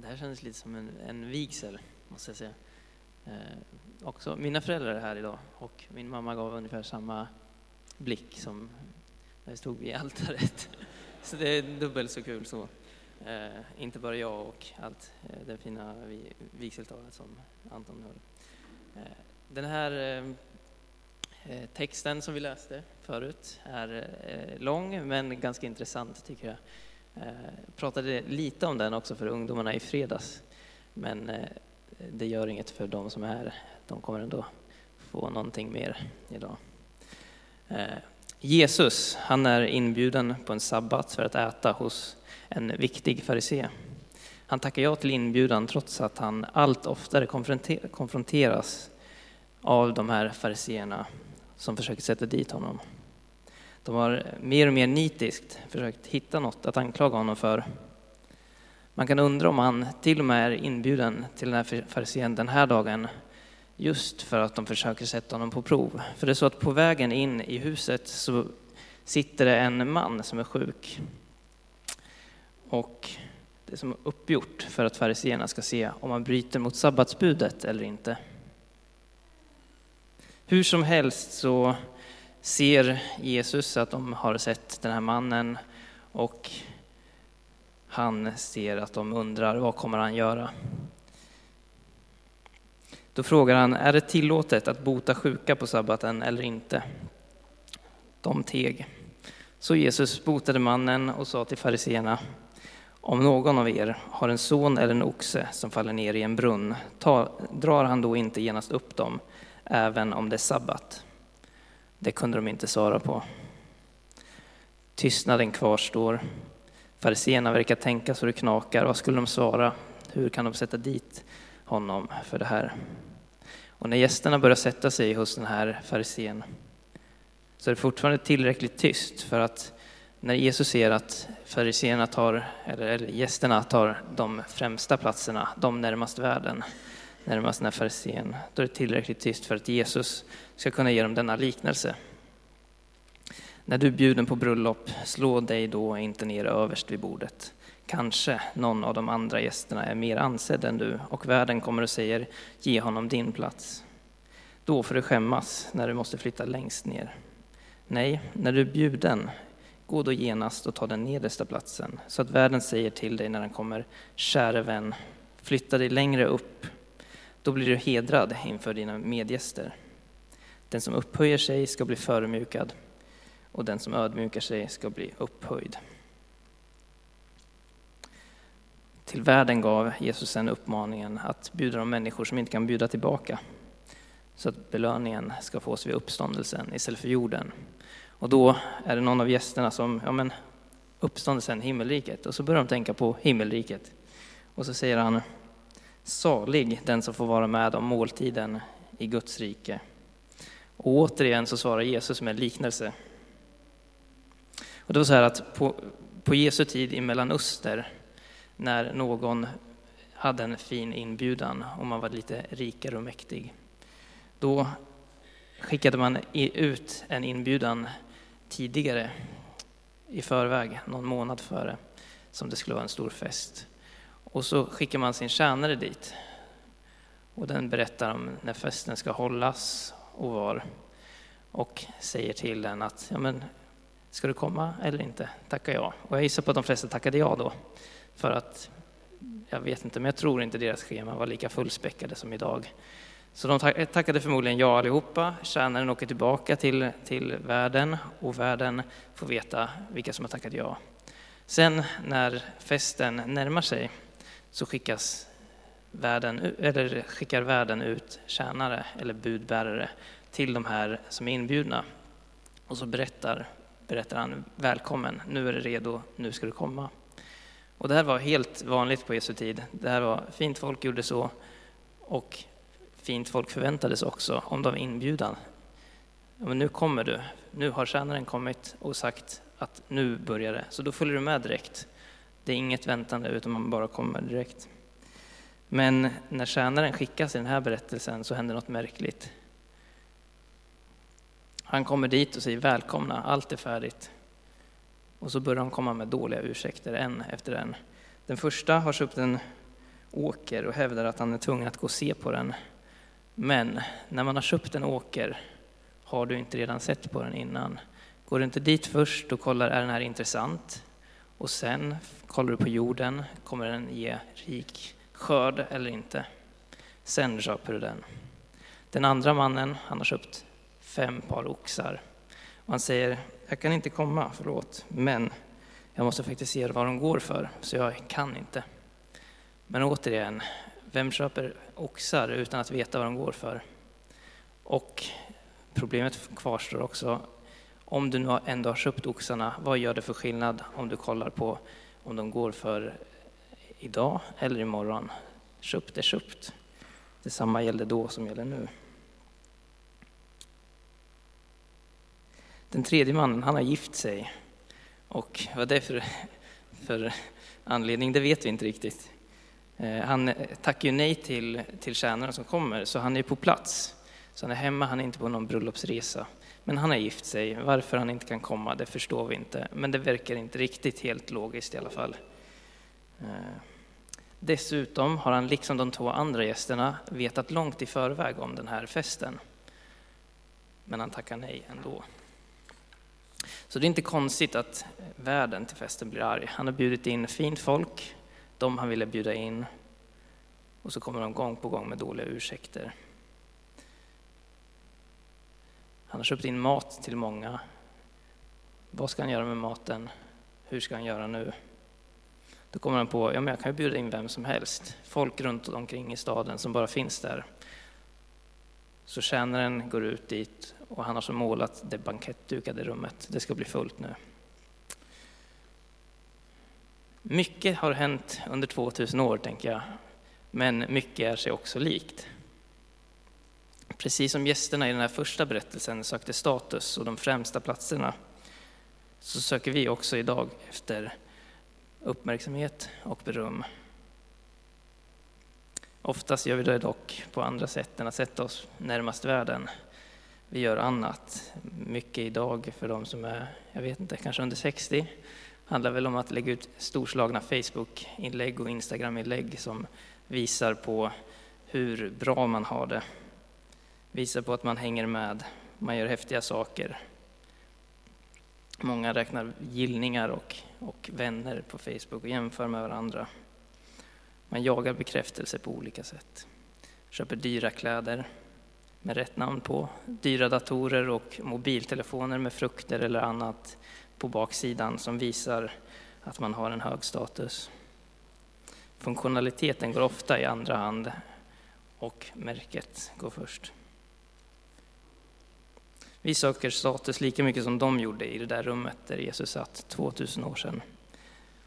Det här kändes lite som en, en vigsel, måste jag säga. Eh, också, mina föräldrar är här idag och min mamma gav ungefär samma blick som när vi stod vid altaret. Så det är dubbelt så kul så. Eh, inte bara jag och allt eh, det fina vigseltalet som Anton höll. Eh, den här eh, eh, texten som vi läste förut är eh, lång men ganska intressant tycker jag. Jag pratade lite om den också för ungdomarna i fredags. Men eh, det gör inget för de som är här. De kommer ändå få någonting mer idag. Eh, Jesus, han är inbjuden på en sabbat för att äta hos en viktig farisé. Han tackar ja till inbjudan trots att han allt oftare konfronteras av de här fariseerna som försöker sätta dit honom. De har mer och mer nitiskt försökt hitta något att anklaga honom för. Man kan undra om han till och med är inbjuden till den här farisén den här dagen just för att de försöker sätta honom på prov. För det är så att på vägen in i huset så sitter det en man som är sjuk. Och det är som uppgjort för att fariseerna ska se om han bryter mot sabbatsbudet eller inte. Hur som helst så ser Jesus att de har sett den här mannen och han ser att de undrar vad kommer han göra? Då frågar han, är det tillåtet att bota sjuka på sabbaten eller inte? De teg. Så Jesus botade mannen och sa till fariseerna, om någon av er har en son eller en oxe som faller ner i en brunn, ta, drar han då inte genast upp dem, även om det är sabbat? Det kunde de inte svara på. Tystnaden kvarstår. Fariséerna verkar tänka så det knakar. Vad skulle de svara? Hur kan de sätta dit honom för det här? Och när gästerna börjar sätta sig hos den här farisén så är det fortfarande tillräckligt tyst för att när Jesus ser att fariséerna tar, eller, eller gästerna tar de främsta platserna, de närmast världen, närmast den här farisén, då är det tillräckligt tyst för att Jesus ska kunna ge dem denna liknelse. När du är bjuden på bröllop, slå dig då inte ner överst vid bordet. Kanske någon av de andra gästerna är mer ansedd än du och värden kommer och säger ge honom din plats. Då får du skämmas när du måste flytta längst ner. Nej, när du är bjuden, gå då genast och ta den nedersta platsen så att värden säger till dig när den kommer, käre vän, flytta dig längre upp. Då blir du hedrad inför dina medgäster. Den som upphöjer sig ska bli förödmjukad och den som ödmjukar sig ska bli upphöjd. Till världen gav Jesus en uppmaningen att bjuda de människor som inte kan bjuda tillbaka så att belöningen ska fås vid uppståndelsen istället för jorden. Och då är det någon av gästerna som, ja men uppståndelsen, himmelriket. Och så börjar de tänka på himmelriket. Och så säger han, salig den som får vara med om måltiden i Guds rike. Och återigen så svarar Jesus med en liknelse. Och det var så här att på, på Jesu tid i Mellanöster, när någon hade en fin inbjudan och man var lite rikare och mäktig, då skickade man ut en inbjudan tidigare i förväg, någon månad före, som det skulle vara en stor fest. Och så skickar man sin tjänare dit. Och den berättar om när festen ska hållas och var. Och säger till den att, ja men, ska du komma eller inte? Tackar jag. Och jag gissar på att de flesta tackade ja då. För att, jag vet inte, men jag tror inte deras schema var lika fullspäckade som idag. Så de tackade förmodligen ja allihopa. Tjänaren åker tillbaka till, till världen och världen får veta vilka som har tackat ja. Sen när festen närmar sig så skickas världen, eller skickar världen ut tjänare eller budbärare till de här som är inbjudna. Och så berättar, berättar han, välkommen, nu är det redo, nu ska du komma. Och det här var helt vanligt på Jesu tid. Det här var fint folk gjorde så och fint folk förväntades också om de var inbjudan. Men nu kommer du, nu har tjänaren kommit och sagt att nu börjar det, så då följer du med direkt. Det är inget väntande utan man bara kommer direkt. Men när tjänaren skickas i den här berättelsen så händer något märkligt. Han kommer dit och säger välkomna, allt är färdigt. Och så börjar de komma med dåliga ursäkter en efter en. Den första har köpt en åker och hävdar att han är tvungen att gå och se på den. Men när man har köpt en åker har du inte redan sett på den innan. Går du inte dit först och kollar, är den här intressant? Och sen kollar du på jorden, kommer den ge rik skörd eller inte? Sen köper du den. Den andra mannen, han har köpt fem par oxar. Och han säger, jag kan inte komma, förlåt, men jag måste faktiskt se vad de går för, så jag kan inte. Men återigen, vem köper oxar utan att veta vad de går för? Och problemet kvarstår också, om du nu ändå har köpt oxarna, vad gör det för skillnad om du kollar på om de går för idag eller imorgon? Köpt är köpt. Detsamma gällde då som gäller nu. Den tredje mannen, han har gift sig. Och vad det är för, för anledning, det vet vi inte riktigt. Eh, han tackar ju nej till, till tjänarna som kommer, så han är på plats. Så han är hemma, han är inte på någon bröllopsresa. Men han har gift sig. Varför han inte kan komma, det förstår vi inte. Men det verkar inte riktigt helt logiskt i alla fall. Eh, Dessutom har han, liksom de två andra gästerna, vetat långt i förväg om den här festen. Men han tackar nej ändå. Så det är inte konstigt att värden till festen blir arg. Han har bjudit in fint folk, de han ville bjuda in, och så kommer de gång på gång med dåliga ursäkter. Han har köpt in mat till många. Vad ska han göra med maten? Hur ska han göra nu? Då kommer han på, ja men jag kan ju bjuda in vem som helst. Folk runt omkring i staden som bara finns där. Så tjänaren går ut dit och han har så målat det bankettdukade rummet. Det ska bli fullt nu. Mycket har hänt under 2000 år, tänker jag. Men mycket är sig också likt. Precis som gästerna i den här första berättelsen sökte status och de främsta platserna, så söker vi också idag efter uppmärksamhet och beröm. Oftast gör vi det dock på andra sätt än att sätta oss närmast världen. Vi gör annat. Mycket idag för de som är, jag vet inte, kanske under 60, handlar väl om att lägga ut storslagna Facebook-inlägg och Instagram-inlägg som visar på hur bra man har det. Visar på att man hänger med, man gör häftiga saker. Många räknar gillningar och, och vänner på Facebook och jämför med varandra. Man jagar bekräftelse på olika sätt. Köper dyra kläder med rätt namn på, dyra datorer och mobiltelefoner med frukter eller annat på baksidan som visar att man har en hög status. Funktionaliteten går ofta i andra hand och märket går först. Vi söker status lika mycket som de gjorde i det där rummet där Jesus satt 2000 år sedan.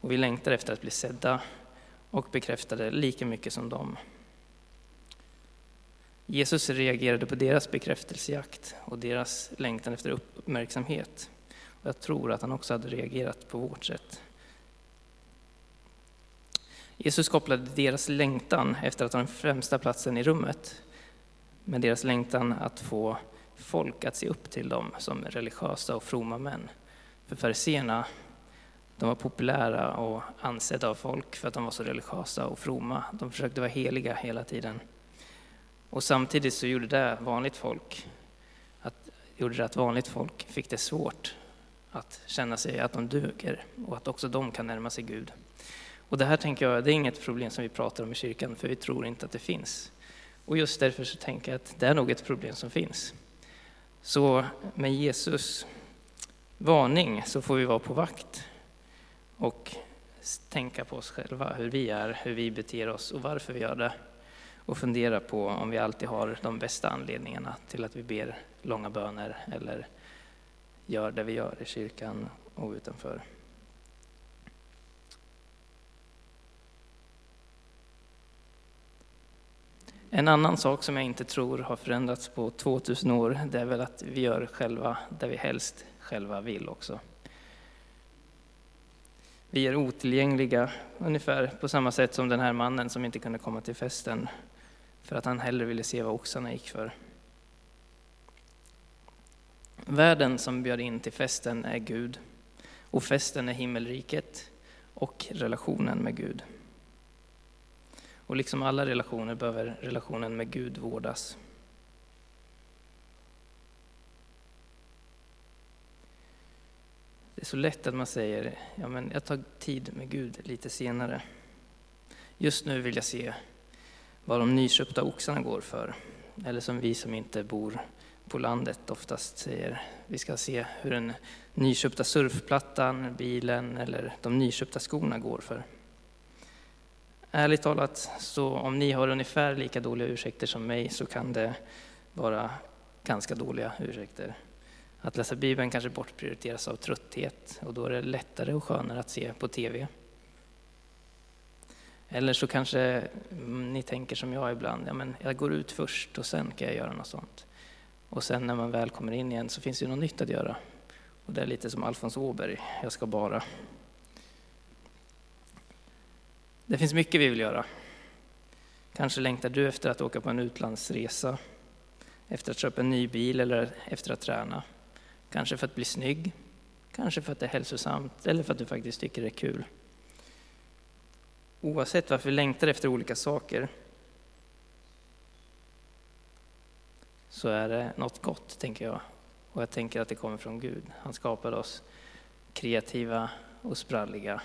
Och vi längtar efter att bli sedda och bekräftade lika mycket som dem. Jesus reagerade på deras bekräftelsejakt och deras längtan efter uppmärksamhet. Och jag tror att han också hade reagerat på vårt sätt. Jesus kopplade deras längtan efter att ha den främsta platsen i rummet med deras längtan att få folk att se upp till dem som religiösa och fromma män. För fariséerna, de var populära och ansedda av folk för att de var så religiösa och fromma. De försökte vara heliga hela tiden. Och samtidigt så gjorde det vanligt folk att, gjorde det att vanligt folk fick det svårt att känna sig att de duger och att också de kan närma sig Gud. Och det här tänker jag, det är inget problem som vi pratar om i kyrkan, för vi tror inte att det finns. Och just därför så tänker jag att det är nog ett problem som finns. Så med Jesus varning så får vi vara på vakt och tänka på oss själva, hur vi är, hur vi beter oss och varför vi gör det. Och fundera på om vi alltid har de bästa anledningarna till att vi ber långa böner eller gör det vi gör i kyrkan och utanför. En annan sak som jag inte tror har förändrats på 2000 år, det är väl att vi gör själva det vi helst själva vill också. Vi är otillgängliga, ungefär på samma sätt som den här mannen som inte kunde komma till festen för att han hellre ville se vad oxarna gick för. Världen som bjöd in till festen är Gud och festen är himmelriket och relationen med Gud. Och liksom alla relationer behöver relationen med Gud vårdas. Det är så lätt att man säger, ja men jag tar tid med Gud lite senare. Just nu vill jag se vad de nyköpta oxarna går för. Eller som vi som inte bor på landet oftast säger, vi ska se hur den nyköpta surfplattan, bilen eller de nyköpta skorna går för. Ärligt talat, så om ni har ungefär lika dåliga ursäkter som mig så kan det vara ganska dåliga ursäkter. Att läsa Bibeln kanske bortprioriteras av trötthet och då är det lättare och skönare att se på TV. Eller så kanske ni tänker som jag ibland, ja, men jag går ut först och sen kan jag göra något sånt. Och sen när man väl kommer in igen så finns det något nytt att göra. Och det är lite som Alfons Åberg, jag ska bara. Det finns mycket vi vill göra. Kanske längtar du efter att åka på en utlandsresa, efter att köpa en ny bil eller efter att träna. Kanske för att bli snygg, kanske för att det är hälsosamt eller för att du faktiskt tycker det är kul. Oavsett varför vi längtar efter olika saker så är det något gott, tänker jag. Och jag tänker att det kommer från Gud. Han skapade oss kreativa och spralliga.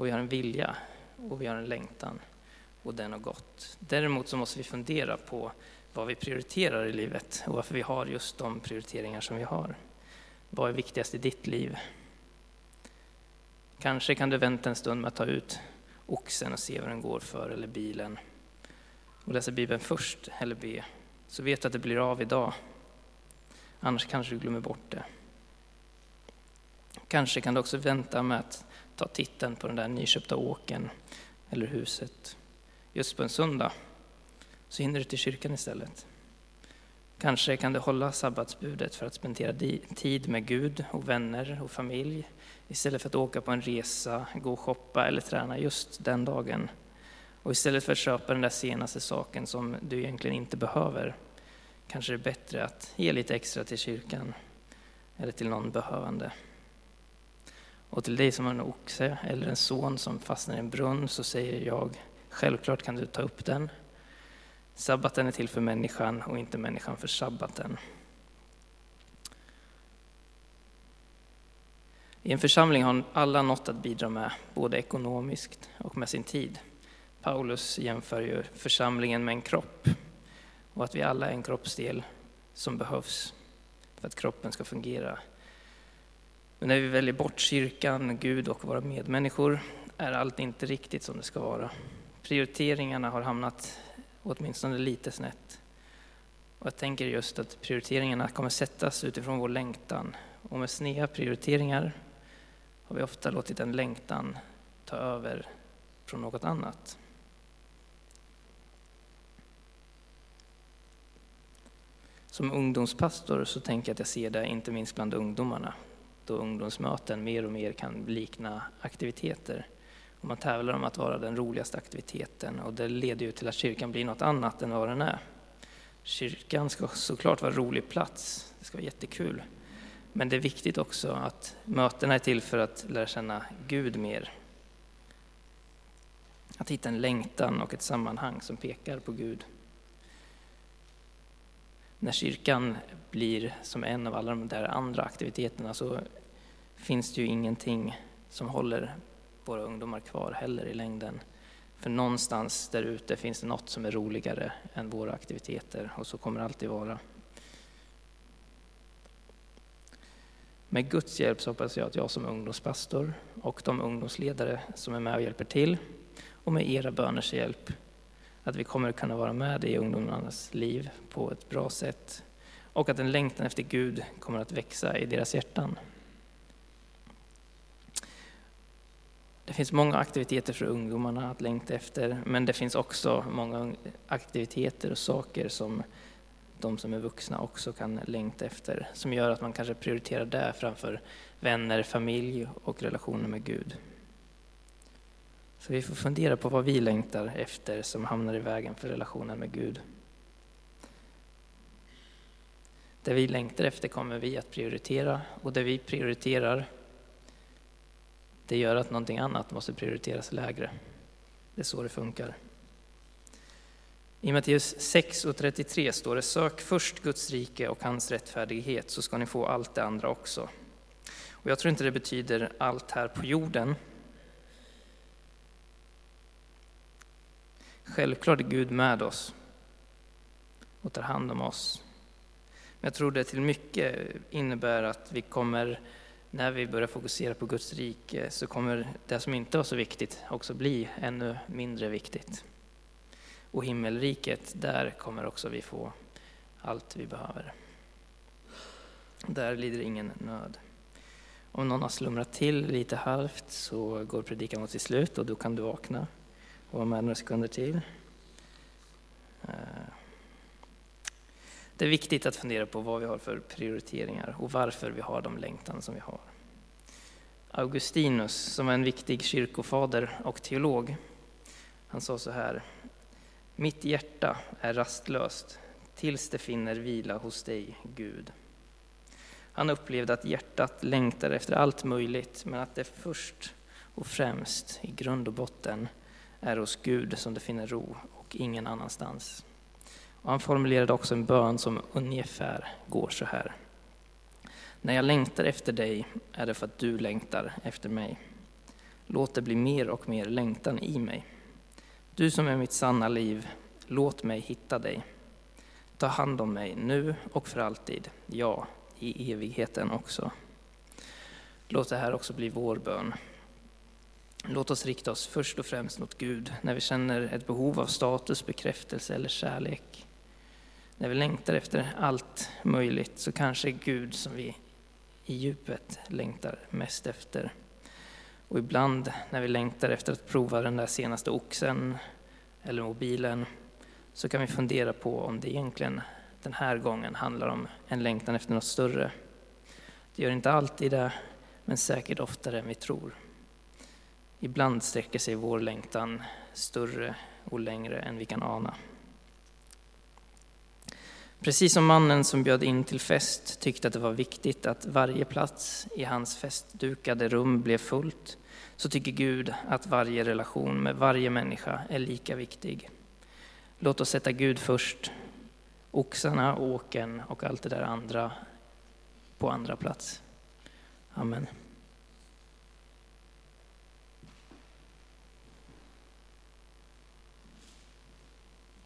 Och vi har en vilja och vi har en längtan och den är gått. Däremot så måste vi fundera på vad vi prioriterar i livet och varför vi har just de prioriteringar som vi har. Vad är viktigast i ditt liv? Kanske kan du vänta en stund med att ta ut oxen och se vad den går för, eller bilen. Och läsa Bibeln först, eller be. Så vet du att det blir av idag. Annars kanske du glömmer bort det. Kanske kan du också vänta med att ta titeln på den där nyköpta åken eller huset just på en söndag. Så hinner du till kyrkan istället. Kanske kan du hålla sabbatsbudet för att spendera tid med Gud och vänner och familj istället för att åka på en resa, gå och shoppa eller träna just den dagen. Och istället för att köpa den där senaste saken som du egentligen inte behöver kanske det är bättre att ge lite extra till kyrkan eller till någon behövande. Och till dig som har en oxe eller en son som fastnar i en brunn så säger jag, självklart kan du ta upp den. Sabbaten är till för människan och inte människan för sabbaten. I en församling har alla något att bidra med, både ekonomiskt och med sin tid. Paulus jämför ju församlingen med en kropp och att vi alla är en kroppsdel som behövs för att kroppen ska fungera. Men när vi väljer bort kyrkan, Gud och våra medmänniskor är allt inte riktigt som det ska vara. Prioriteringarna har hamnat åtminstone lite snett. Och jag tänker just att prioriteringarna kommer sättas utifrån vår längtan. Och med sneda prioriteringar har vi ofta låtit en längtan ta över från något annat. Som ungdomspastor så tänker jag att jag ser det inte minst bland ungdomarna, och ungdomsmöten mer och mer kan likna aktiviteter. Och man tävlar om att vara den roligaste aktiviteten och det leder ju till att kyrkan blir något annat än vad den är. Kyrkan ska såklart vara en rolig plats, det ska vara jättekul. Men det är viktigt också att mötena är till för att lära känna Gud mer. Att hitta en längtan och ett sammanhang som pekar på Gud. När kyrkan blir som en av alla de där andra aktiviteterna så finns det ju ingenting som håller våra ungdomar kvar heller i längden. För någonstans där ute finns det något som är roligare än våra aktiviteter och så kommer det alltid vara. Med Guds hjälp så hoppas jag att jag som ungdomspastor och de ungdomsledare som är med och hjälper till och med era böners hjälp att vi kommer kunna vara med i ungdomarnas liv på ett bra sätt och att en längtan efter Gud kommer att växa i deras hjärtan. Det finns många aktiviteter för ungdomarna att längta efter, men det finns också många aktiviteter och saker som de som är vuxna också kan längta efter, som gör att man kanske prioriterar det framför vänner, familj och relationer med Gud. Så vi får fundera på vad vi längtar efter som hamnar i vägen för relationen med Gud. Det vi längtar efter kommer vi att prioritera och det vi prioriterar det gör att någonting annat måste prioriteras lägre. Det är så det funkar. I Matteus 6 och 33 står det sök först Guds rike och hans rättfärdighet så ska ni få allt det andra också. Och jag tror inte det betyder allt här på jorden. Självklart är Gud med oss och tar hand om oss. Men jag tror det till mycket innebär att vi kommer, när vi börjar fokusera på Guds rike, så kommer det som inte var så viktigt också bli ännu mindre viktigt. Och himmelriket, där kommer också vi få allt vi behöver. Där lider ingen nöd. Om någon har slumrat till lite halvt så går predikan mot sitt slut och då kan du vakna och vara med några sekunder till. Eh, det är viktigt att fundera på vad vi har för prioriteringar och varför vi har de längtan som vi har. Augustinus, som är en viktig kyrkofader och teolog, han sa så här. Mitt hjärta är rastlöst tills det finner vila hos dig, Gud. Han upplevde att hjärtat längtar efter allt möjligt, men att det först och främst, i grund och botten, är hos Gud som det finner ro och ingen annanstans. Och han formulerade också en bön som ungefär går så här. När jag längtar efter dig är det för att du längtar efter mig. Låt det bli mer och mer längtan i mig. Du som är mitt sanna liv, låt mig hitta dig. Ta hand om mig nu och för alltid, ja, i evigheten också. Låt det här också bli vår bön. Låt oss rikta oss först och främst mot Gud när vi känner ett behov av status, bekräftelse eller kärlek. När vi längtar efter allt möjligt så kanske är Gud som vi i djupet längtar mest efter. Och ibland när vi längtar efter att prova den där senaste oxen eller mobilen så kan vi fundera på om det egentligen den här gången handlar om en längtan efter något större. Det gör inte alltid det, men säkert oftare än vi tror. Ibland sträcker sig vår längtan större och längre än vi kan ana. Precis som mannen som bjöd in till fest tyckte att det var viktigt att varje plats i hans festdukade rum blev fullt, så tycker Gud att varje relation med varje människa är lika viktig. Låt oss sätta Gud först, oxarna, åken och allt det där andra på andra plats. Amen.